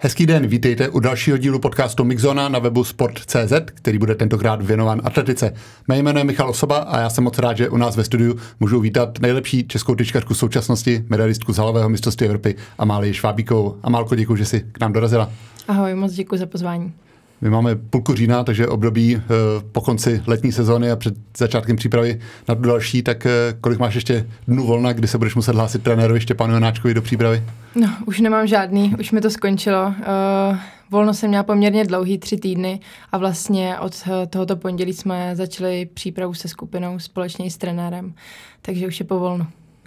Hezký den, vítejte u dalšího dílu podcastu Mixona na webu Sport.cz, který bude tentokrát věnován atletice. Mé jméno je Michal Osoba a já jsem moc rád, že u nás ve studiu můžu vítat nejlepší českou tyčkařku současnosti, medalistku z halového mistrovství Evropy Amálii Švábíkovou. Amálko, děkuji, že jsi k nám dorazila. Ahoj, moc děkuji za pozvání. My máme půlku října, takže období eh, po konci letní sezóny a před začátkem přípravy na tu další, tak eh, kolik máš ještě dnů volna, kdy se budeš muset hlásit trenérovi Štěpánu Janáčkovi do přípravy? No, už nemám žádný, už mi to skončilo. Uh, volno jsem měla poměrně dlouhý, tři týdny a vlastně od tohoto pondělí jsme začali přípravu se skupinou společně s trenérem, takže už je po volnu.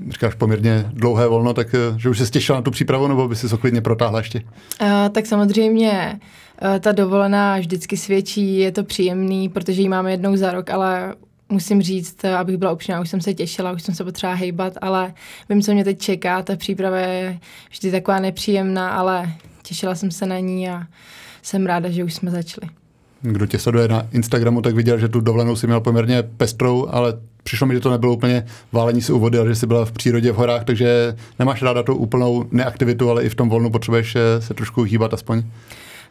Říkáš poměrně dlouhé volno, tak že už se stěšila na tu přípravu, nebo by si to klidně protáhla ještě? Uh, tak samozřejmě Eh, ta dovolená vždycky svědčí, je to příjemný, protože ji máme jednou za rok, ale musím říct, eh, abych byla upřímná, už jsem se těšila, už jsem se potřeba hejbat, ale vím, co mě teď čeká, ta příprava je vždy taková nepříjemná, ale těšila jsem se na ní a jsem ráda, že už jsme začali. Kdo tě sleduje na Instagramu, tak viděl, že tu dovolenou si měl poměrně pestrou, ale přišlo mi, že to nebylo úplně válení si u vody, ale že jsi byla v přírodě v horách, takže nemáš ráda tu úplnou neaktivitu, ale i v tom volnu potřebuješ eh, se trošku hýbat aspoň.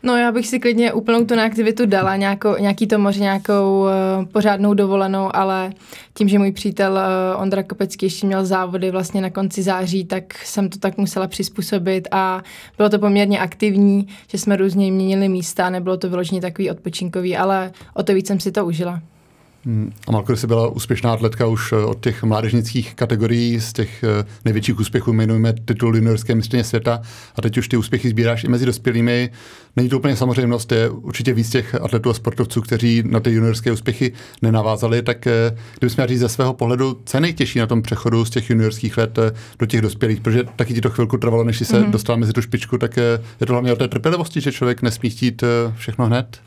No já bych si klidně úplnou tu neaktivitu dala, nějakou, nějaký to moře, nějakou uh, pořádnou dovolenou, ale tím, že můj přítel uh, Ondra Kopecký ještě měl závody vlastně na konci září, tak jsem to tak musela přizpůsobit a bylo to poměrně aktivní, že jsme různě měnili místa, nebylo to vyloženě takový odpočinkový, ale o to víc jsem si to užila. A Malko, jsi byla úspěšná atletka už eh, od těch mládežnických kategorií, z těch eh, největších úspěchů, jmenujeme titul juniorské mistrně světa a teď už ty úspěchy sbíráš i mezi dospělými. Není to úplně samozřejmost, je určitě víc těch atletů a sportovců, kteří na ty juniorské úspěchy nenavázali, tak eh, kdybych měl říct ze svého pohledu, co je nejtěžší na tom přechodu z těch juniorských let do těch dospělých, protože taky ti to chvilku trvalo, než jsi se mm-hmm. dostala mezi tu špičku, tak je to hlavně o té trpělivosti, že člověk nesmí chtít všechno hned?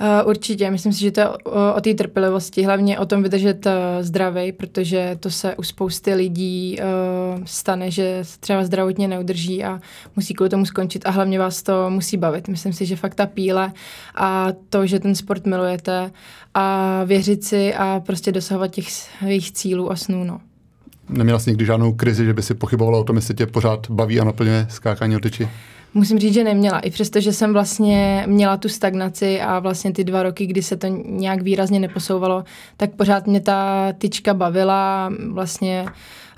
Uh, určitě, myslím si, že to je o, o té trpělivosti, hlavně o tom vydržet uh, zdravý, protože to se u spousty lidí uh, stane, že třeba zdravotně neudrží a musí kvůli tomu skončit a hlavně vás to musí bavit. Myslím si, že fakt ta píle a to, že ten sport milujete a věřit si a prostě dosahovat těch svých cílů a snů. No. Neměla jsi nikdy žádnou krizi, že by si pochybovala o tom, jestli tě pořád baví a naplňuje skákání o tyči? Musím říct, že neměla. I přesto, že jsem vlastně měla tu stagnaci a vlastně ty dva roky, kdy se to nějak výrazně neposouvalo, tak pořád mě ta tyčka bavila, vlastně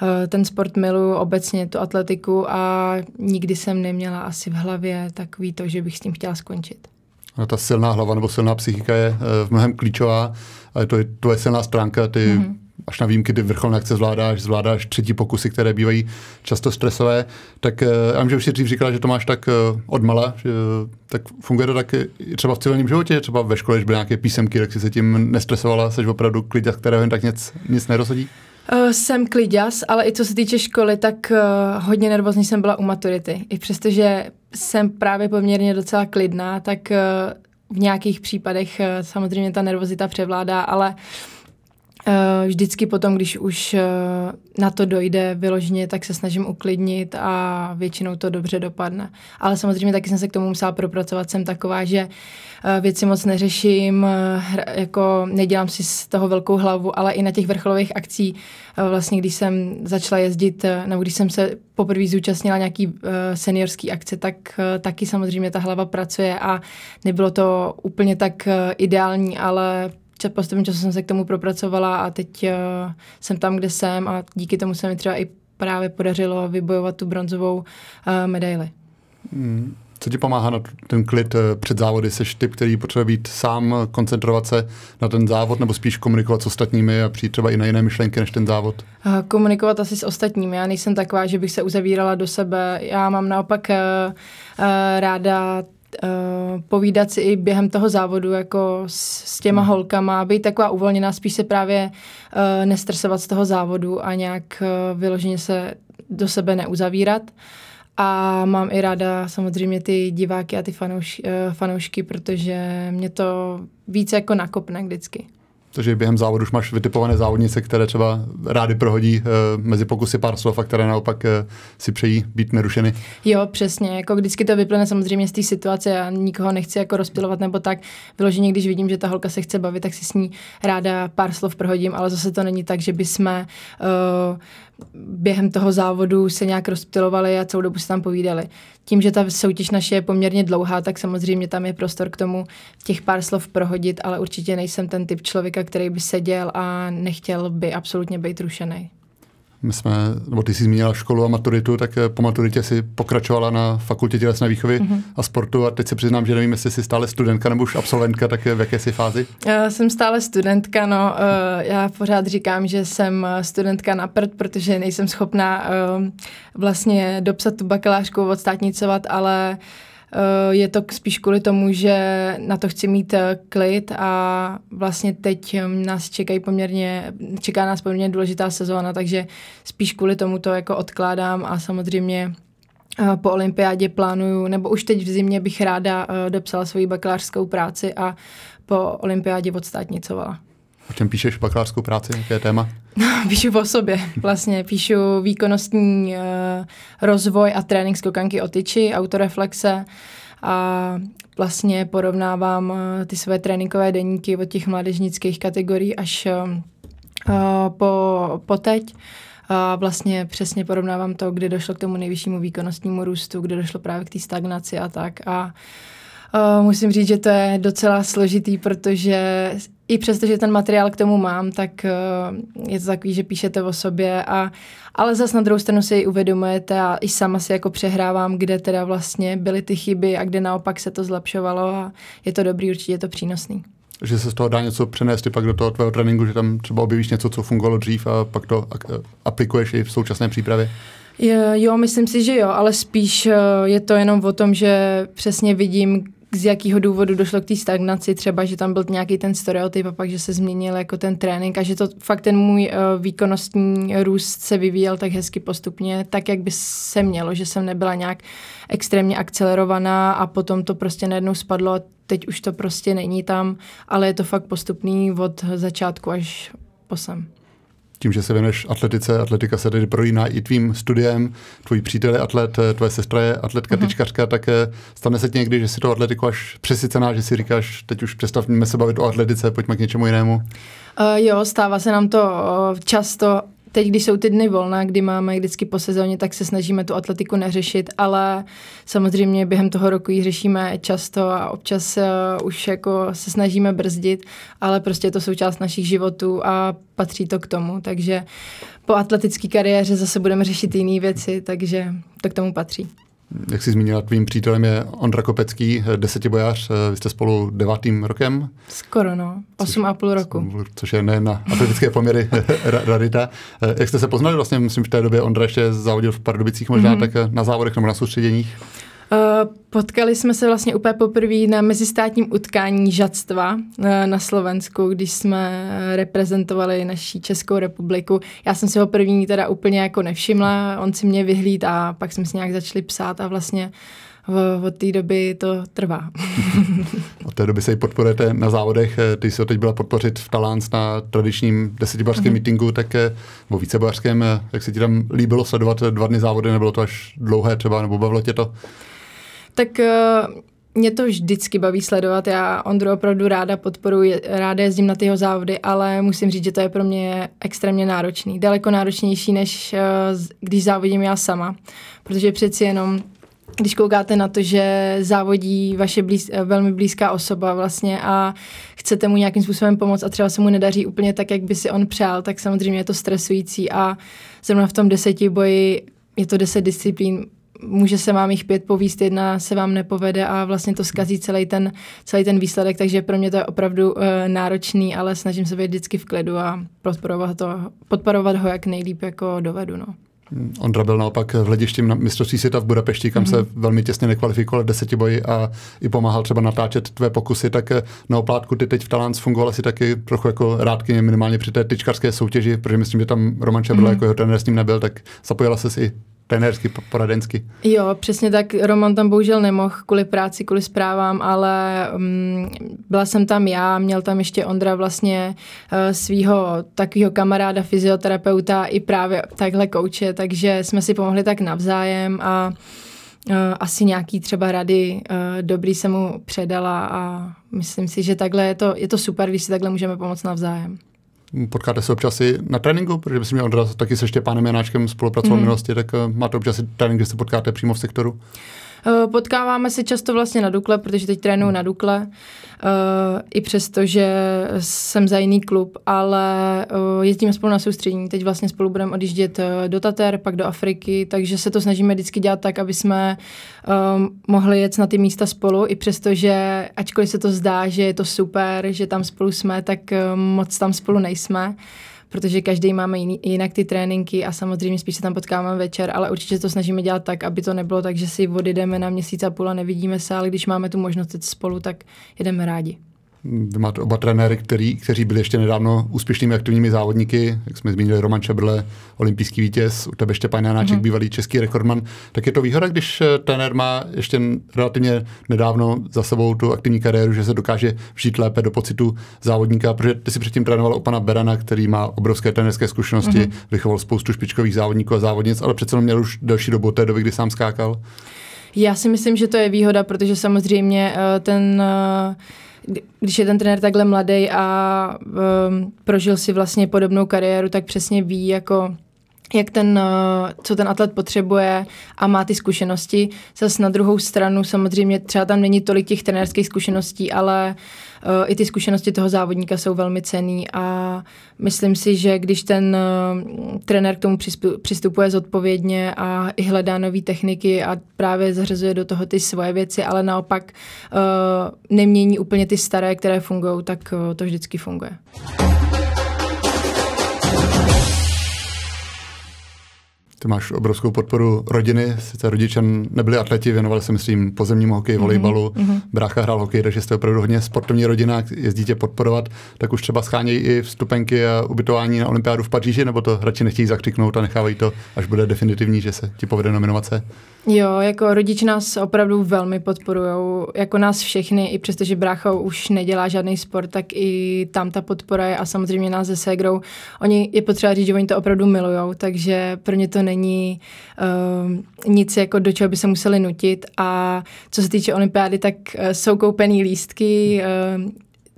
eh, ten sport milu, obecně tu atletiku a nikdy jsem neměla asi v hlavě takový to, že bych s tím chtěla skončit. A ta silná hlava nebo silná psychika je eh, v mnohem klíčová, ale to je tvoje silná stránka, ty mm-hmm až na výjimky ty vrcholné akce zvládáš, zvládáš třetí pokusy, které bývají často stresové, tak eh, já vím, že už si dřív říkala, že to máš tak eh, odmala, že, tak funguje to tak třeba v civilním životě, třeba ve škole, že byly nějaké písemky, tak si se tím nestresovala, jsi opravdu klidě, kterého jen tak nic, nic nerozhodí? Uh, jsem kliděs, ale i co se týče školy, tak uh, hodně nervózní jsem byla u maturity. I přestože jsem právě poměrně docela klidná, tak uh, v nějakých případech samozřejmě ta nervozita převládá, ale uh, Eh, vždycky potom, když už eh, na to dojde vyloženě, tak se snažím uklidnit a většinou to dobře dopadne. Ale samozřejmě taky jsem se k tomu musela propracovat. Jsem taková, že eh, věci moc neřeším, jako nedělám si z toho velkou hlavu, ale i na těch vrcholových akcí, vlastně když jsem začala jezdit, nebo když jsem se poprvé zúčastnila nějaký seniorský akce, tak taky samozřejmě ta hlava pracuje a nebylo to úplně tak ideální, ale postupem času jsem se k tomu propracovala a teď uh, jsem tam, kde jsem a díky tomu se mi třeba i právě podařilo vybojovat tu bronzovou uh, medaili. Hmm. Co ti pomáhá na ten klid eh, před závody? Jsi typ, který potřebuje být sám, koncentrovat se na ten závod, nebo spíš komunikovat s ostatními a přijít třeba i na jiné myšlenky než ten závod? Komunikovat asi s ostatními. Já nejsem taková, že bych se uzavírala do sebe. Já mám naopak ráda uh, povídat si i během toho závodu jako s, s těma hmm. holkama, být taková uvolněná, spíš se právě uh, nestresovat z toho závodu a nějak uh, vyloženě se do sebe neuzavírat. A mám i ráda samozřejmě ty diváky a ty fanouš, uh, fanoušky, protože mě to více jako nakopne vždycky. Takže během závodu už máš vytipované závodnice, které třeba rády prohodí e, mezi pokusy pár slov a které naopak e, si přejí být nerušeny. Jo, přesně. Jako vždycky to vyplyne samozřejmě z té situace. Já nikoho nechci jako rozpilovat nebo tak. Vyloženě, když vidím, že ta holka se chce bavit, tak si s ní ráda pár slov prohodím, ale zase to není tak, že bychom uh, během toho závodu se nějak rozptilovali a celou dobu se tam povídali. Tím, že ta soutěž naše je poměrně dlouhá, tak samozřejmě tam je prostor k tomu těch pár slov prohodit, ale určitě nejsem ten typ člověka, který by seděl a nechtěl by absolutně být rušený. My jsme, nebo ty jsi zmínila školu a maturitu, tak eh, po maturitě si pokračovala na fakultě tělesné výchovy mm-hmm. a sportu a teď se přiznám, že nevím, jestli jsi stále studentka nebo už absolventka, tak v jaké jsi fázi? Já jsem stále studentka, no. Eh, já pořád říkám, že jsem eh, studentka na prd, protože nejsem schopná vlastně dopsat tu bakalářku, odstátnicovat, ale Eh, je to spíš kvůli tomu, že na to chci mít eh, klid a vlastně teď hm, nás čekají poměrně, čeká nás poměrně důležitá sezóna, takže spíš kvůli tomu to jako odkládám a samozřejmě eh, po olympiádě plánuju, nebo už teď v zimě bych ráda dopsala svoji bakalářskou práci a po olympiádě odstátnicovala. O čem píšeš bakalářskou práci? Jaké téma? píšu o sobě. Vlastně píšu výkonnostní uh, rozvoj a trénink skokanky o tyči, autoreflexe a vlastně porovnávám uh, ty své tréninkové deníky od těch mládežnických kategorií až uh, po, po teď. A vlastně přesně porovnávám to, kde došlo k tomu nejvyššímu výkonnostnímu růstu, kde došlo právě k té stagnaci a tak. A Uh, musím říct, že to je docela složitý, protože i přesto, že ten materiál k tomu mám, tak uh, je to takový, že píšete o sobě, a, ale zase na druhou stranu si uvědomujete a i sama si jako přehrávám, kde teda vlastně byly ty chyby a kde naopak se to zlepšovalo a je to dobrý, určitě je to přínosný. Že se z toho dá něco přenést i pak do toho tvého tréninku, že tam třeba objevíš něco, co fungovalo dřív a pak to aplikuješ i v současné přípravě? Jo, myslím si, že jo, ale spíš eh, je to jenom o tom, že přesně vidím, z jakého důvodu došlo k té stagnaci, třeba, že tam byl nějaký ten stereotyp a pak, že se změnil jako ten trénink a že to fakt ten můj uh, výkonnostní růst se vyvíjel tak hezky postupně, tak, jak by se mělo, že jsem nebyla nějak extrémně akcelerovaná a potom to prostě najednou spadlo a teď už to prostě není tam, ale je to fakt postupný od začátku až po sem tím, že se věnuješ atletice, atletika se tedy prolíná i tvým studiem, tvůj přítel je atlet, tvoje sestra je atletka, uh-huh. tyčkařka, tak eh, stane se ti někdy, že si to atletiku až přesycená, že si říkáš, teď už přestavíme se bavit o atletice, pojďme k něčemu jinému? Uh, jo, stává se nám to uh, často teď, když jsou ty dny volna, kdy máme vždycky po sezóně, tak se snažíme tu atletiku neřešit, ale samozřejmě během toho roku ji řešíme často a občas uh, už jako se snažíme brzdit, ale prostě je to součást našich životů a patří to k tomu, takže po atletické kariéře zase budeme řešit jiné věci, takže to k tomu patří jak jsi zmínila, tvým přítelem je Ondra Kopecký, desetibojář, vy jste spolu devátým rokem. Skoro no, osm a půl roku. Což je nejen na atletické poměry radita. Jak jste se poznali vlastně, myslím, v té době Ondra ještě závodil v Pardubicích možná, mm-hmm. tak na závodech nebo na soustředěních? Eh, potkali jsme se vlastně úplně poprvé na mezistátním utkání žadstva eh, na Slovensku, když jsme reprezentovali naší Českou republiku. Já jsem si ho první teda úplně jako nevšimla, on si mě vyhlíd a pak jsme si nějak začali psát a vlastně od té doby to trvá. od té doby se i podporujete na závodech. Eh, ty jsi ho teď byla podpořit v Talánc na tradičním desetibařském mm-hmm. meetingu, tak nebo vícebařském. Jak se ti tam líbilo sledovat dva dny závody? Nebylo to až dlouhé třeba, nebo bavilo tě to? Tak uh, mě to vždycky baví sledovat. Já Ondru opravdu ráda podporuji, ráda jezdím na ty jeho závody, ale musím říct, že to je pro mě extrémně náročný. Daleko náročnější, než uh, když závodím já sama. Protože přeci jenom když koukáte na to, že závodí vaše blíz, velmi blízká osoba vlastně a chcete mu nějakým způsobem pomoct a třeba se mu nedaří úplně tak, jak by si on přál, tak samozřejmě je to stresující a zrovna v tom deseti boji je to deset disciplín, může se vám jich pět povíst, jedna se vám nepovede a vlastně to zkazí celý ten, celý ten výsledek, takže pro mě to je opravdu uh, náročný, ale snažím se být vždycky v klidu a podporovat, to, podporovat ho jak nejlíp jako dovedu. No. Ondra byl naopak v hledišti na mistrovství světa v Budapešti, kam mm-hmm. se mhm. velmi těsně nekvalifikoval v desetiboji a i pomáhal třeba natáčet tvé pokusy, tak eh, na oplátku ty teď v Talánc fungovala si taky trochu jako rádkyně minimálně při té tyčkarské soutěži, protože myslím, že tam Roman Čabela mm-hmm. jako jeho trenér s ním nebyl, tak zapojila se si trenérsky, poradensky. Jo, přesně tak. Roman tam bohužel nemohl kvůli práci, kvůli zprávám, ale um, byla jsem tam já, měl tam ještě Ondra vlastně uh, svého takového kamaráda, fyzioterapeuta i právě takhle kouče, takže jsme si pomohli tak navzájem a uh, asi nějaký třeba rady uh, dobrý jsem mu předala a myslím si, že takhle je to, je to super, když si takhle můžeme pomoct navzájem. Potkáte se občas i na tréninku, protože myslím, že Ondra taky se Štěpánem Janáčkem spolupracoval mm. v minulosti, tak uh, máte občas i trénink, kde se potkáte přímo v sektoru? Eh, potkáváme se často vlastně na Dukle, protože teď trénuju na Dukle, eh, i přesto, že jsem za jiný klub, ale eh, jezdíme spolu na soustředění. Teď vlastně spolu budeme odjíždět do Tater, pak do Afriky, takže se to snažíme vždycky dělat tak, aby jsme mohli jet na ty místa spolu, i přesto, že ačkoliv se to zdá, že je to super, že tam spolu jsme, tak moc tam spolu nejsme protože každý máme jiný, jinak ty tréninky a samozřejmě spíš se tam potkáváme večer, ale určitě to snažíme dělat tak, aby to nebylo tak, že si odjedeme na měsíc a půl a nevidíme se, ale když máme tu možnost jít spolu, tak jedeme rádi. Vy máte oba trenéry, který, kteří byli ještě nedávno úspěšnými aktivními závodníky, jak jsme zmínili Roman Čebrle, olympijský vítěz, u tebe Štěpán Janáček, mm-hmm. bývalý český rekordman. Tak je to výhoda, když eh, trenér má ještě relativně nedávno za sebou tu aktivní kariéru, že se dokáže vžít lépe do pocitu závodníka, protože ty si předtím trénoval u pana Berana, který má obrovské trenerské zkušenosti, mm-hmm. vychoval spoustu špičkových závodníků a závodnic, ale přece měl už delší dobu té doby, kdy sám skákal. Já si myslím, že to je výhoda, protože samozřejmě eh, ten uh, když je ten trenér takhle mladý a um, prožil si vlastně podobnou kariéru, tak přesně ví, jako jak ten, uh, co ten atlet potřebuje a má ty zkušenosti. Zase na druhou stranu samozřejmě třeba tam není tolik těch trenérských zkušeností, ale uh, i ty zkušenosti toho závodníka jsou velmi cený a myslím si, že když ten uh, trenér k tomu přistupuje zodpovědně a i hledá nové techniky a právě zařazuje do toho ty svoje věci, ale naopak nemění úplně ty staré, které fungují, tak to vždycky funguje. Ty máš obrovskou podporu rodiny, sice rodiče nebyli atleti, věnovali se, myslím, pozemnímu hokeji, mhm, volejbalu, mm-hmm. brácha hrál hokej, takže jste opravdu hodně sportovní rodina, jezdí tě podporovat, tak už třeba schánějí i vstupenky a ubytování na olympiádu v Paříži, nebo to radši nechtějí zakřiknout a nechávají to, až bude definitivní, že se ti povede nominace? Jo, jako rodiče nás opravdu velmi podporují, jako nás všechny, i přestože brácha už nedělá žádný sport, tak i tam ta podpora je a samozřejmě nás se Segrou. Oni, je potřeba říct, že oni to opravdu milujou, takže pro ně to není uh, nic, jako do čeho by se museli nutit a co se týče olympiády, tak uh, jsou koupený lístky, uh,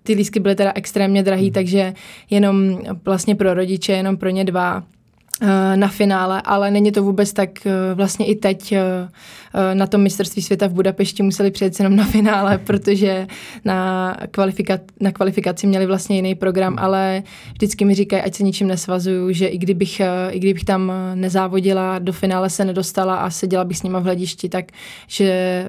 ty lístky byly teda extrémně drahý, hmm. takže jenom vlastně pro rodiče, jenom pro ně dva na finále, ale není to vůbec tak, eh, vlastně i teď eh, na tom mistrovství světa v Budapešti museli přijet jenom na finále, protože na, kvalifika- na kvalifikaci měli vlastně jiný program, ale vždycky mi říkají, ať se ničím nesvazuju, že i kdybych, i kdybych tam nezávodila, do finále se nedostala a seděla bych s nima v hledišti, tak že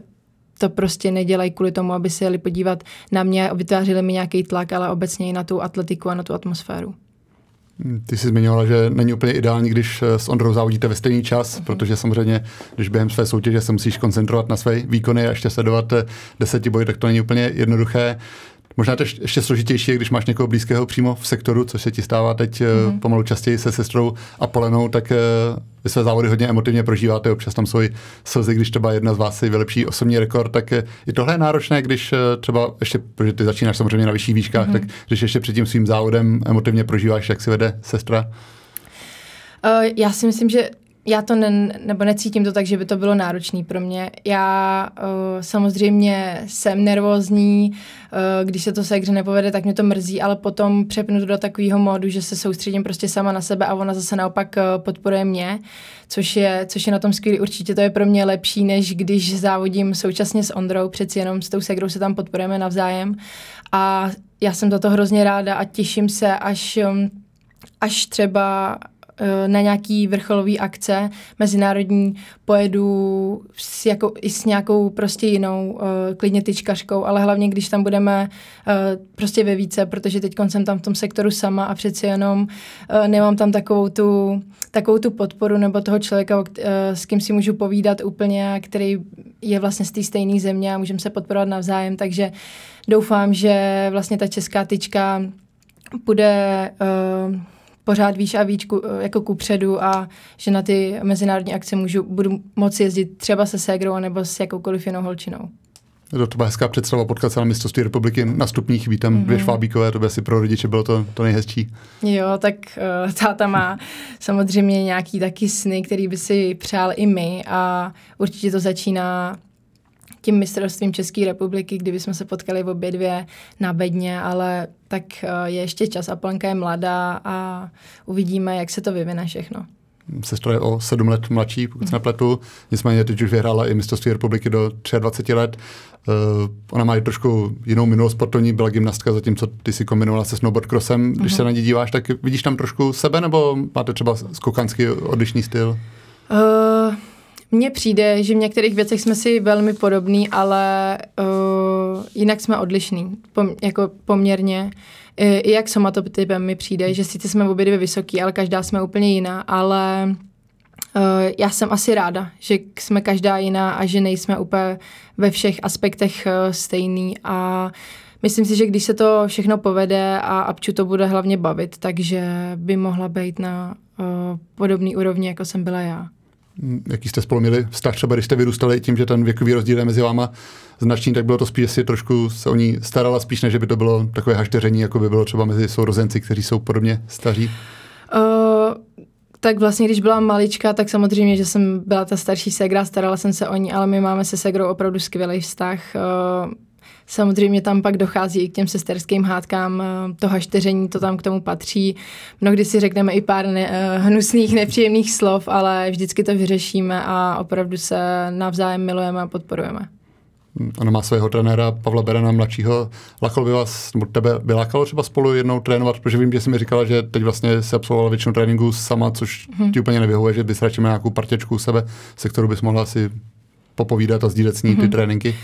to prostě nedělají kvůli tomu, aby se jeli podívat na mě, vytvářeli mi nějaký tlak, ale obecně i na tu atletiku a na tu atmosféru. Ty jsi zmiňovala, že není úplně ideální, když eh, s Ondrou závodíte ve stejný čas, uh-huh. protože samozřejmě, když během své soutěže se musíš koncentrovat na své výkony a ještě sledovat eh, deseti tak to není úplně jednoduché. Možná to ještě složitější, když máš někoho blízkého přímo v sektoru, což se ti stává teď mm-hmm. pomalu častěji se sestrou a Polenou, tak eh, vy své závody hodně emotivně prožíváte, občas tam jsou slzy, když třeba jedna z vás si vylepší osobní rekord, tak eh, i tohle je náročné, když třeba ještě, protože ty začínáš samozřejmě na vyšších výškách, mm-hmm. tak když ještě před tím svým závodem emotivně prožíváš, jak si vede sestra? Já si myslím, že já to ne, nebo necítím to tak, že by to bylo náročné pro mě. Já uh, samozřejmě jsem nervózní, uh, když se to se hře nepovede, tak mě to mrzí, ale potom přepnu do takového módu, že se soustředím prostě sama na sebe a ona zase naopak uh, podporuje mě, což je, což je na tom skvělý. Určitě to je pro mě lepší, než když závodím současně s Ondrou, přeci jenom s tou segrou se tam podporujeme navzájem. A já jsem za to hrozně ráda a těším se, až, um, až třeba na nějaký vrcholový akce mezinárodní pojedu s, jako, i s nějakou prostě jinou, uh, klidně tyčkařkou, ale hlavně, když tam budeme uh, prostě ve více, protože teď jsem tam v tom sektoru sama a přeci jenom nemám tam takovou tu, takovou tu podporu nebo toho člověka, s kým si můžu povídat úplně, který je vlastně z té stejné země a můžeme se podporovat navzájem, takže doufám, že vlastně ta česká tyčka bude uh, pořád víš a víc ku, jako kupředu a že na ty mezinárodní akce můžu, budu moci jezdit třeba se ségrou nebo s jakoukoliv jinou holčinou. To, to byla hezká představa potkat se na mistrovství republiky na stupních, vítem mm-hmm. dvě švábíkové, to by asi pro rodiče bylo to, to nejhezčí. Jo, tak uh, táta má samozřejmě nějaký taky sny, který by si přál i my a určitě to začíná tím mistrovstvím České republiky, kdyby jsme se potkali v obě dvě na bedně, ale tak uh, je ještě čas a Plenka je mladá a uvidíme, jak se to vyvine všechno sestra je o sedm let mladší, pokud se nepletu. Nicméně teď už vyhrála i mistrovství republiky do 23 let. Uh, ona má i trošku jinou minulost sportovní, byla gymnastka, zatímco ty si kombinovala se snowboard crossem. Když uh-huh. se na ní díváš, tak vidíš tam trošku sebe, nebo máte třeba skokanský odlišný styl? Uh, mně přijde, že v některých věcech jsme si velmi podobní, ale uh, jinak jsme odlišní, pom, jako poměrně. I jak somatotypem mi přijde, že sice jsme obě dvě vysoký, ale každá jsme úplně jiná, ale uh, já jsem asi ráda, že jsme každá jiná a že nejsme úplně ve všech aspektech uh, stejný a myslím si, že když se to všechno povede a Apču to bude hlavně bavit, takže by mohla být na uh, podobný úrovni, jako jsem byla já. Jaký jste spolu měli vztah, třeba když jste vyrůstali tím, že ten věkový rozdíl je mezi váma značný, tak bylo to spíš, si trošku se o ní starala spíš, než by to bylo takové hašteření, jako by bylo třeba mezi sourozenci, kteří jsou podobně staří? Uh, tak vlastně, když byla malička, tak samozřejmě, že jsem byla ta starší segra, starala jsem se o ní, ale my máme se segrou opravdu skvělý vztah. Uh, Samozřejmě tam pak dochází i k těm sesterským hádkám, eh, to hašteření, to tam k tomu patří. Mnohdy si řekneme i pár ne, eh, hnusných, nepříjemných slov, ale vždycky to vyřešíme a opravdu se navzájem milujeme a podporujeme. Ona má svého trenéra Pavla Berena mladšího. Lakal by vás, nebo tebe by lákalo třeba spolu jednou trénovat, protože vím, že jsi mi říkala, že teď vlastně se absolvovala většinu tréninku sama, což hmm. ti úplně nevyhovuje, že bys radši měla nějakou partěčku u sebe, se kterou bys mohla si popovídat a sdílet s ní ty hmm. tréninky.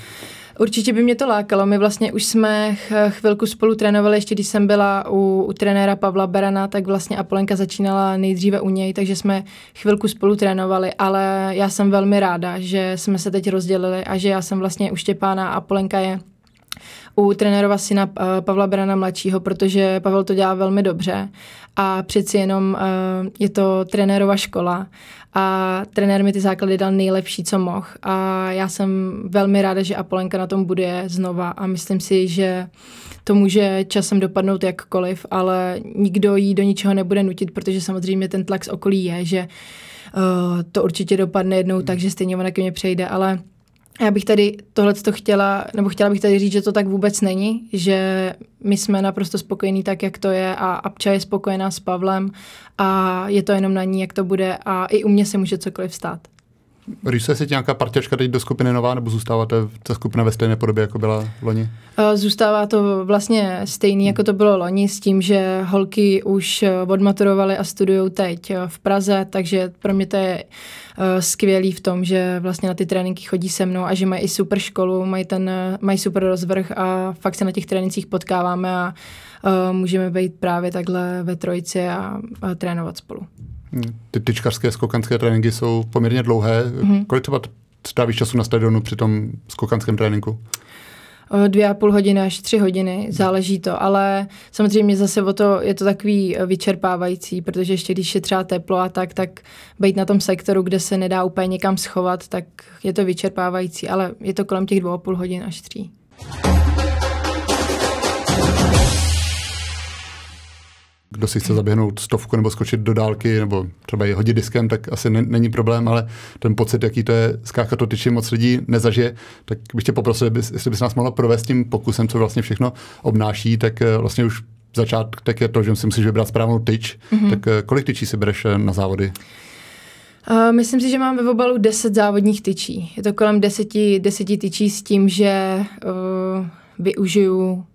Určitě by mě to lákalo. My vlastně už jsme chvilku spolu trénovali, ještě když jsem byla u, u trenéra Pavla Berana, tak vlastně Apolenka začínala nejdříve u něj, takže jsme chvilku spolu trénovali, ale já jsem velmi ráda, že jsme se teď rozdělili a že já jsem vlastně u Štěpána a Apolenka je u trenérova syna eh, Pavla Berana mladšího, protože Pavel to dělá velmi dobře. A přeci jenom uh, je to trenérova škola a trenér mi ty základy dal nejlepší, co mohl. A já jsem velmi ráda, že Apolenka na tom bude znova a myslím si, že to může časem dopadnout jakkoliv, ale nikdo jí do ničeho nebude nutit, protože samozřejmě ten tlak z okolí je, že uh, to určitě dopadne jednou tak, že stejně ona ke mně přejde, ale já bych tady tohle to chtěla, nebo chtěla bych tady říct, že to tak vůbec není, že my jsme naprosto spokojení tak, jak to je a Apča je spokojená s Pavlem a je to jenom na ní, jak to bude a i u mě se může cokoliv stát. Rýsuje si nějaká partěčka teď do skupiny nová, nebo zůstáváte ta skupina ve stejné podobě, jako byla loni? Zůstává to vlastně stejný, jako to bylo loni, s tím, že holky už odmaturovaly a studují teď v Praze, takže pro mě to je skvělý v tom, že vlastně na ty tréninky chodí se mnou a že mají i super školu, mají, ten, mají super rozvrh a fakt se na těch trénincích potkáváme a můžeme být právě takhle ve trojici a, a trénovat spolu. Ty tyčkařské skokanské tréninky jsou poměrně dlouhé. Mm-hmm. Kolik třeba strávíš času na stadionu při tom skokanském tréninku? dvě a půl hodiny až tři hodiny, záleží to, ale samozřejmě zase o to je to takový vyčerpávající, protože ještě když je třeba teplo a tak, tak být na tom sektoru, kde se nedá úplně někam schovat, tak je to vyčerpávající, ale je to kolem těch dvou a půl hodin až tří. Kdo si chce zaběhnout stovku nebo skočit do dálky nebo třeba i hodit diskem, tak asi ne, není problém, ale ten pocit, jaký to je skákat to tyči, moc lidí nezažije, tak bych tě poprosil, jestli bys nás mohla provést tím pokusem, co vlastně všechno obnáší, tak eh, vlastně už začátek je to, že si musíš vybrat správnou tyč, mm-hmm. tak eh, kolik tyčí si bereš eh, na závody? Uh, myslím si, že mám ve obalu 10 závodních tyčí. Je to kolem 10, 10 tyčí s tím, že uh, využiju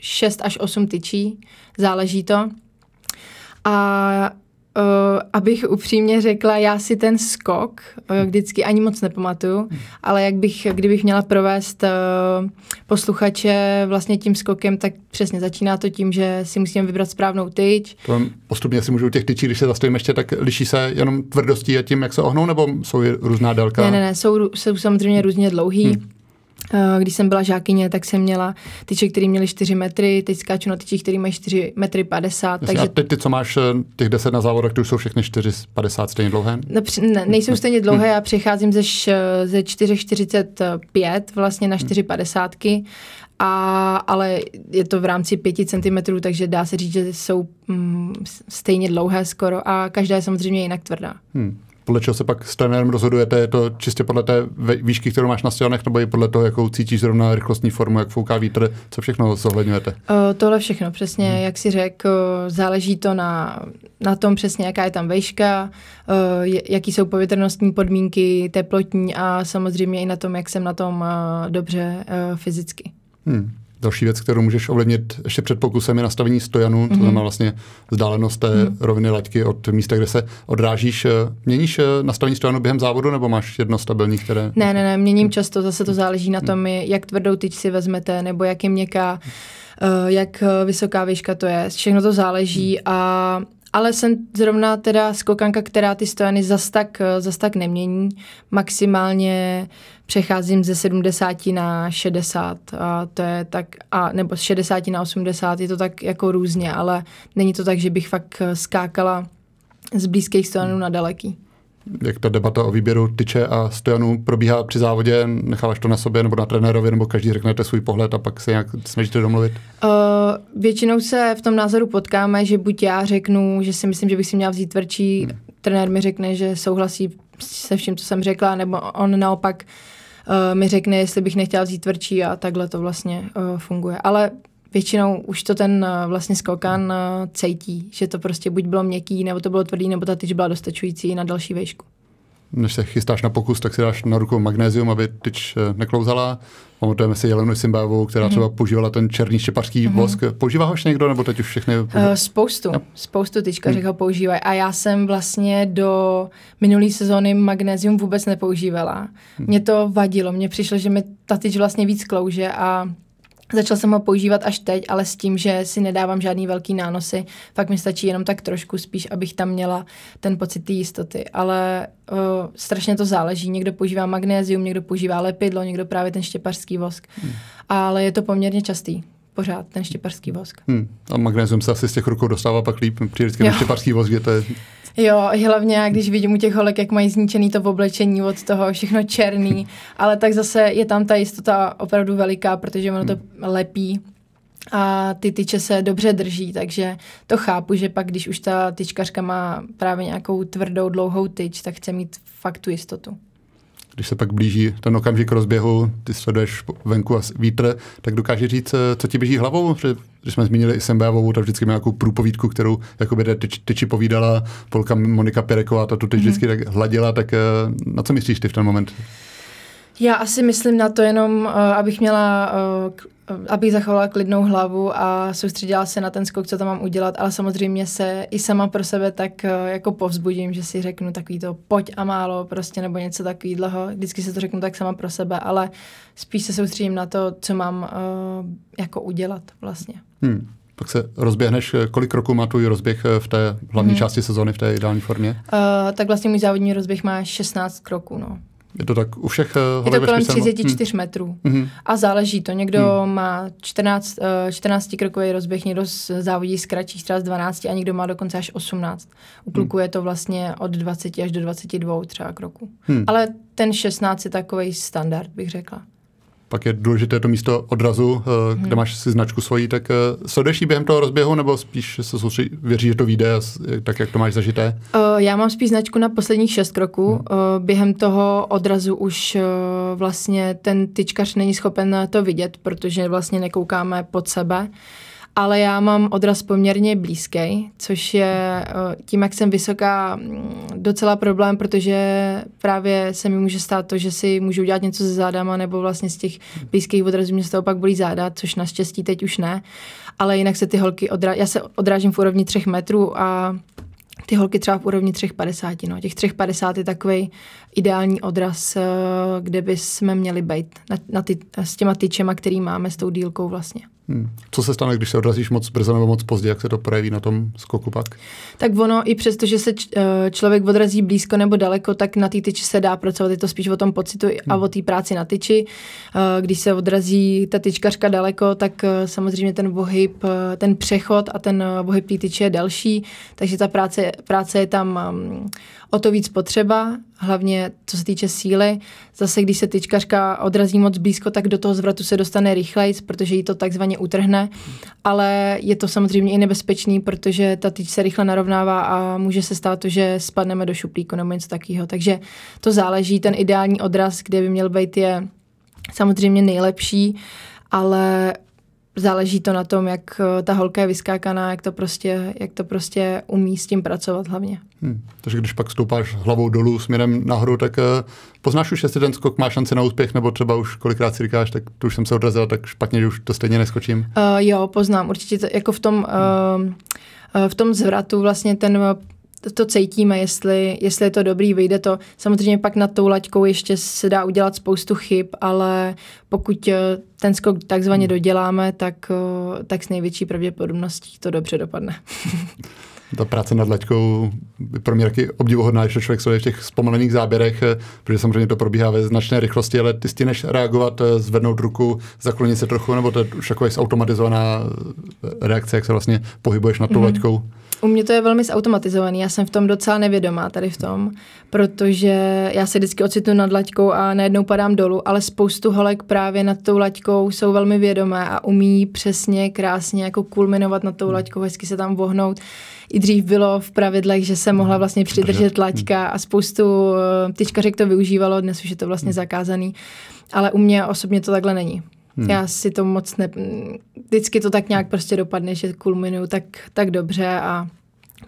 6 až 8 tyčí, záleží to. A uh, abych upřímně řekla, já si ten skok uh, vždycky ani moc nepamatuju, ale jak bych, kdybych měla provést uh, posluchače vlastně tím skokem, tak přesně začíná to tím, že si musíme vybrat správnou tyč. To postupně si můžou těch tyčí, když se zastavíme ještě, tak liší se jenom tvrdostí a tím, jak se ohnou, nebo jsou různá délka? Ne, ne, ne, jsou, jsou samozřejmě různě dlouhý. Hmm když jsem byla žákyně, tak jsem měla tyče, které měly 4 metry, teď skáču na tyči, které mají 4 metry 50. Jasně, takže... A teď ty, co máš eh, těch 10 na závodech, to už jsou všechny 4,50 stejně dlouhé? No, ne, nejsou stejně dlouhé, já přecházím ze, ze 4,45 vlastně na 4,50 a, ale je to v rámci 5 cm, takže dá se říct, že jsou mm, stejně dlouhé skoro a každá je samozřejmě jinak tvrdá. Hmm podle čeho se pak s trenérem rozhodujete? Je to čistě podle té výšky, kterou máš na stěnech, nebo i podle toho, jakou cítíš zrovna rychlostní formu, jak fouká vítr, co všechno zohledňujete? Uh, tohle všechno, přesně, hmm. jak si řekl, záleží to na, na tom přesně, jaká je tam vejška, uh, jaký jsou povětrnostní podmínky, teplotní a samozřejmě i na tom, jak jsem na tom uh, dobře uh, fyzicky. Hmm. Další věc, kterou můžeš ovlivnit ještě před pokusem, je nastavení stojanu, mm-hmm. to mhm. znamená vlastně vzdálenost té mm. roviny laťky od místa, kde se odrážíš. Měníš eh, nastavení stojanu během závodu, nebo máš jedno stabilní, které... Ne, ne, ne, měním často, zase to záleží na tom, jak tvrdou tyč si vezmete, nebo jak je měkká, eh, jak vysoká výška to je. Všechno to záleží a ale jsem zrovna teda skokanka, která ty stojany zas tak, zas tak nemění. Maximálně přecházím ze 70 na 60 a to je tak, a, nebo z 60 na 80 je to tak jako různě, ale není to tak, že bych fakt skákala z blízkých stojanů na daleký jak ta debata o výběru tyče a stojanů probíhá při závodě? Necháváš to na sobě nebo na trenérovi, nebo každý řeknete svůj pohled a pak se nějak snažíte domluvit? Uh, většinou se v tom názoru potkáme, že buď já řeknu, že si myslím, že bych si měla vzít tvrdší, hmm. trenér mi řekne, že souhlasí se vším, co jsem řekla, nebo on naopak uh, mi řekne, jestli bych nechtěla vzít tvrdší a takhle to vlastně uh, funguje. Ale většinou už to ten uh, vlastně skokan uh, cejtí, že to prostě buď bylo měkký, nebo to bylo tvrdý, nebo ta tyč byla dostačující na další vejšku. Než se chystáš na pokus, tak si dáš na ruku magnézium, aby tyč neklouzala. Pamatujeme si Jelenu Simbávou, která mm-hmm. třeba používala ten černý štěpařský mm-hmm. vosk. Používá ho někdo, nebo teď už všechny? Uh, spoustu. No. Spoustu tyčkařek mm. ho používají. A já jsem vlastně do minulé sezóny magnézium vůbec nepoužívala. Mm. Mě to vadilo. Mně přišlo, že mi ta tyč vlastně víc klouže a Začal jsem ho používat až teď, ale s tím, že si nedávám žádný velký nánosy, fakt mi stačí jenom tak trošku spíš, abych tam měla ten pocit té jistoty. Ale uh, strašně to záleží. Někdo používá magnézium, někdo používá lepidlo, někdo právě ten štěpařský vosk. Hmm. Ale je to poměrně častý pořád ten štěpařský vosk. Hmm. A magnézium se asi z těch rukou dostává pak líp. Přijde vždycky štěpařský vosk, kde to je Jo, hlavně já, když vidím u těch holek, jak mají zničený to oblečení od toho, všechno černý, ale tak zase je tam ta jistota opravdu veliká, protože ono to hmm. lepí a ty tyče se dobře drží, takže to chápu, že pak, když už ta tyčkařka má právě nějakou tvrdou, dlouhou tyč, tak chce mít fakt tu jistotu když se pak blíží ten okamžik rozběhu, ty sleduješ venku a vítr, tak dokáže říct, eh, co ti běží hlavou? Že, když jsme zmínili i Sembévovou, tak vždycky má nějakou průpovídku, kterou jakoby tyč, tyči povídala, Polka Monika Pereková, ta tu tyč mm-hmm. vždycky tak hladila, tak eh, na co myslíš ty v ten moment? Já asi myslím na to jenom, uh, abych měla, uh, abych zachovala klidnou hlavu a soustředila se na ten skok, co tam mám udělat, ale samozřejmě se i sama pro sebe tak jako povzbudím, že si řeknu takový to pojď a málo prostě nebo něco takového. Vždycky se to řeknu tak sama pro sebe, ale spíš se soustředím na to, co mám uh, jako udělat vlastně. Hmm. Pak se rozběhneš, kolik kroků má tvůj rozběh v té hlavní hmm. části sezóny, v té ideální formě? Uh, tak vlastně můj závodní rozběh má 16 kroků, no. Je to tak u všech uh, Je to kolem 34 hmm. metrů. Hmm. A záleží to. Někdo hmm. má 14, uh, 14 krokový rozběh, někdo závodí z kratších třeba z 12 a někdo má dokonce až 18. U kluků hmm. je to vlastně od 20 až do 22 třeba kroků. Hmm. Ale ten 16 je takový standard, bych řekla pak je důležité to místo odrazu, hmm. kde máš si značku svojí, tak eh, sleduješ ji během toho rozběhu, nebo spíš se soustředí, věří, že to vyjde, tak jak to máš zažité? Já mám spíš značku na posledních šest kroků. Hmm. Během toho odrazu už vlastně ten tyčkař není schopen to vidět, protože vlastně nekoukáme pod sebe. Ale já mám odraz poměrně blízký, což je eh, tím, jak jsem vysoká, mm, docela problém, protože právě se mi může stát to, že si můžu udělat něco se zádama, nebo vlastně z těch blízkých odrazů mě z toho pak bolí záda, což naštěstí teď už ne. Ale jinak se ty holky odra... Já se odrážím v úrovni třech metrů a ty holky třeba v úrovni 3,50. No. Těch 3,50 je takový ideální odraz, eh, kde by jsme měli být na, na ty, s těma tyčema, který máme s tou dílkou vlastně. Hmm. Co se stane, když se odrazíš moc brzo nebo moc pozdě, jak se to projeví na tom skoku pak? Tak ono, i přesto, že se eh, člověk odrazí blízko nebo daleko, tak na té tyči se dá pracovat. Je to spíš o tom pocitu hmm. a o té práci na tyči. Eh, když se odrazí ta tyčkařka daleko, tak eh, samozřejmě ten pohyb, ten přechod a ten pohyb té tyče je delší, takže ta práce, práce je tam mm, o to víc potřeba, hlavně co se týče síly. Zase, když se tyčkařka odrazí moc blízko, tak do toho zvratu se dostane rychleji, protože jí to takzvaně utrhne, ale je to samozřejmě i nebezpečný, protože ta tyč se rychle narovnává a může se stát to, že spadneme do šuplíku nebo něco takového. Takže to záleží, ten ideální odraz, kde by měl být, je samozřejmě nejlepší, ale záleží to na tom, jak eh, ta holka je vyskákaná, jak to prostě, jak to prostě umí s tím pracovat hlavně. Hmm. Takže když pak stoupáš hlavou dolů směrem nahoru, tak uh, poznáš už, jestli ten skok má šanci na úspěch, nebo třeba už kolikrát si říkáš, tak tu už jsem se odrazil, tak špatně, že už to stejně neskočím? Uh, jo, poznám. Určitě to, jako v tom, uh, uh, v tom zvratu vlastně ten to cítíme, jestli, jestli je to dobrý, vyjde to. Samozřejmě pak nad tou laťkou ještě se dá udělat spoustu chyb, ale pokud eh, ten skok takzvaně hmm. doděláme, tak, eh, tak s největší pravděpodobností to dobře dopadne. ta práce nad laťkou je pro mě taky obdivuhodná, když člověk sleduje v těch zpomalených záběrech, eh, protože samozřejmě to probíhá ve značné rychlosti, ale ty stíneš reagovat, zvednout ruku, zaklonit se trochu, nebo to je už jako zautomatizovaná reakce, jak se vlastně pohybuješ nad tou mm-hmm. laťkou? U mě to je velmi zautomatizovaný, já jsem v tom docela nevědomá tady v tom, protože já se vždycky ocitnu nad laťkou a najednou padám dolů, ale spoustu holek právě nad tou laťkou jsou velmi vědomé a umí přesně, krásně jako kulminovat nad tou hmm. laťkou, hezky se tam vohnout. I dřív bylo v pravidlech, že se mohla vlastně přidržet laťka a spoustu eh, tyčkařek to využívalo, dnes už je to vlastně hmm. zakázaný, ale u mě osobně to takhle není. Hmm. Já si to moc ne... Vždycky to tak nějak prostě dopadne, že kulminuju tak, tak dobře a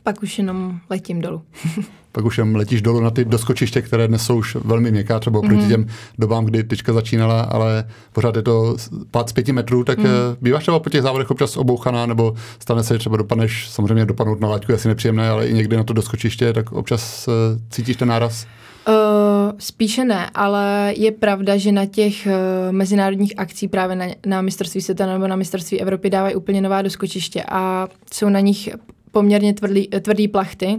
pak už jenom letím dolů. pak už jenom letíš dolů na ty doskočiště, které dnes jsou už velmi měkká, třeba mm-hmm. těm dobám, kdy tyčka začínala, ale pořád je to pád z pěti metrů, tak mm. býváš třeba po těch závodech občas obouchaná, nebo stane se, že třeba dopadneš, samozřejmě dopadnout na laťku je asi nepříjemné, ale i někdy na to doskočiště, tak občas uh, cítíš ten náraz? Uh, spíše ne, ale je pravda, že na těch uh, mezinárodních akcí právě na, na mistrovství světa nebo na mistrovství Evropy dávají úplně nová doskočiště a jsou na nich poměrně tvrdý, tvrdý plachty.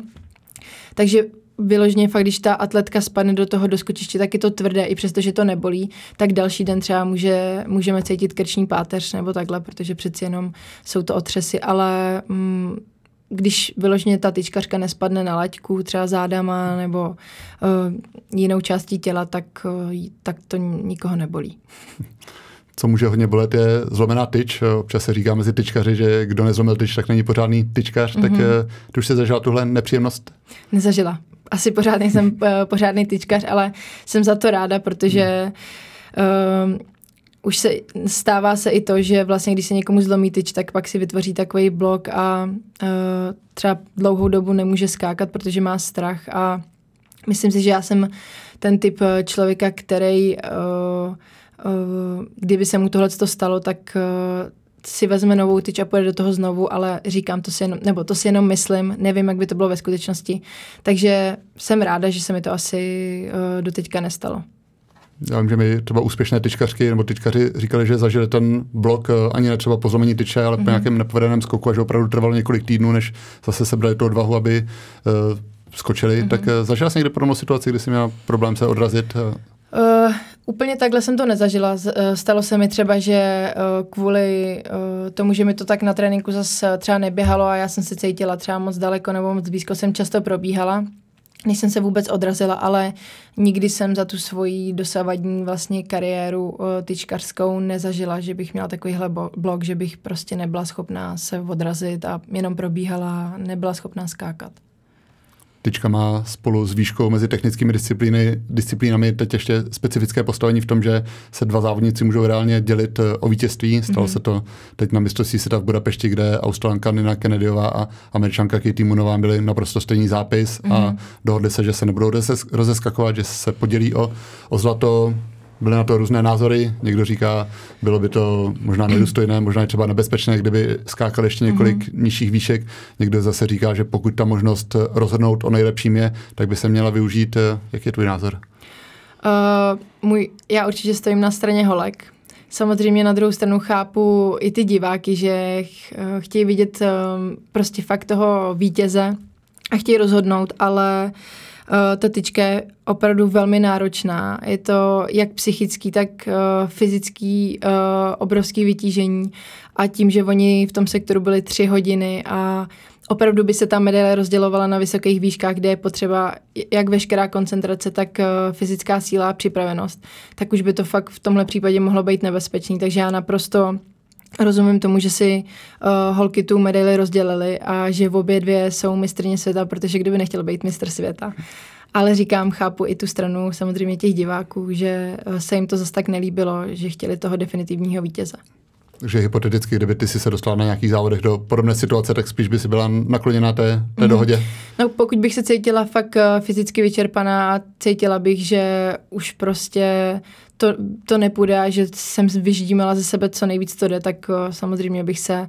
Takže vyloženě fakt, když ta atletka spadne do toho doskočiště, tak je to tvrdé, i přesto, že to nebolí, tak další den třeba může, můžeme cítit krční páteř nebo takhle, protože přeci jenom jsou to otřesy, ale mm, když vyloženě ta tyčkařka nespadne na laťku, třeba zádama nebo uh, jinou částí těla, tak, uh, tak to nikoho nebolí. Co může hodně bolet, je zlomená tyč. Občas se říká mezi tyčkaři, že kdo nezlomil tyč, tak není pořádný tyčkař. Mm-hmm. Tak uh, ty už jsi zažila tuhle nepříjemnost? Nezažila. Asi pořád nejsem uh, pořádný tyčkař, ale jsem za to ráda, protože uh, už se stává se i to, že vlastně když se někomu zlomí tyč, tak pak si vytvoří takový blok a uh, třeba dlouhou dobu nemůže skákat, protože má strach a myslím si, že já jsem ten typ člověka, který uh, kdyby se mu tohle stalo, tak uh, si vezme novou tyč a půjde do toho znovu, ale říkám to si jenom, nebo to si jenom myslím, nevím, jak by to bylo ve skutečnosti. Takže jsem ráda, že se mi to asi uh, doteďka nestalo. Já vím, že mi třeba úspěšné tyčkařky nebo tyčkaři říkali, že zažili ten blok eh, ani ne třeba po zlomení tyče, ale mm-hmm. po mhm. nějakém nepovedeném skoku a že opravdu trvalo několik týdnů, než zase sebrali tu odvahu, aby uh, skočili. Mm-hmm. Tak uh, zažila jsi někde podobnou situaci, kdy jsi měla problém se odrazit? Uh, úplně takhle jsem to nezažila. Stalo se mi třeba, že uh, kvůli uh, tomu, že mi to tak na tréninku zase třeba neběhalo a já jsem se cítila třeba moc daleko nebo moc blízko, jsem často probíhala než jsem se vůbec odrazila, ale nikdy jsem za tu svoji dosavadní vlastně kariéru uh, tyčkařskou nezažila, že bych měla takovýhle blok, že bych prostě nebyla schopná se odrazit a jenom probíhala, nebyla schopná skákat. Tyčka má spolu s výškou mezi technickými disciplíny, disciplínami teď ještě specifické postavení v tom, že se dva závodníci můžou reálně dělit eh, o vítězství. Stalo mm-hmm. se to teď na mistrovství světa v Budapešti, kde Australanka Nina Kennedyová a Američanka Katie Moonová byli naprosto stejný zápis mm-hmm. a mhm. dohodli se, že se nebudou rozeskakovat, že se podělí o, o zlato byly na to různé názory. Někdo říká, bylo by to možná nedůstojné, možná i třeba nebezpečné, kdyby skákal ještě několik mm-hmm. nižších výšek. Někdo zase říká, že pokud ta možnost rozhodnout o nejlepším je, tak by se měla využít. Jak je tvůj názor? Uh, můj, já určitě stojím na straně holek. samozřejmě na druhou stranu chápu i ty diváky, že chtějí vidět prostě fakt toho vítěze a chtějí rozhodnout, ale ta tyčka je opravdu velmi náročná. Je to jak psychický, tak fyzický obrovský vytížení a tím, že oni v tom sektoru byli tři hodiny a opravdu by se ta medaile rozdělovala na vysokých výškách, kde je potřeba jak veškerá koncentrace, tak eh, fyzická síla a připravenost, tak už by to fakt v tomhle případě mohlo být nebezpečný. Takže já naprosto Rozumím tomu, že si uh, holky tu medaili rozdělili a že v obě dvě jsou mistrně světa, protože kdyby nechtěl být mistr světa. Ale říkám, chápu i tu stranu samozřejmě těch diváků, že eh, se jim to zase tak nelíbilo, že chtěli toho definitivního vítěze. Takže hypoteticky, kdyby ty si se dostala na nějakých závodech do podobné situace, tak spíš by si byla nakloněna té, té mm. dohodě? No pokud bych se cítila fakt eh, fyzicky vyčerpaná a cítila bych, že už prostě to, to nepůjde a že jsem vyždímala ze sebe co nejvíc to jde, tak eh, samozřejmě bych se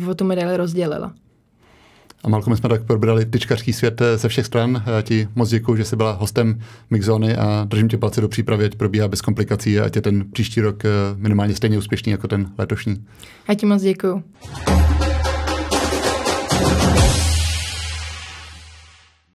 uh, o tu medaili rozdělila. A Malko, my jsme tak probrali tyčkařský svět eh, ze všech stran. Já ti moc děkuji, že jsi byla hostem Mixzony a držím tě palce do přípravy, ať probíhá bez komplikací a ať je ten příští rok eh, minimálně stejně úspěšný jako ten letošní. Já ti moc děkuji.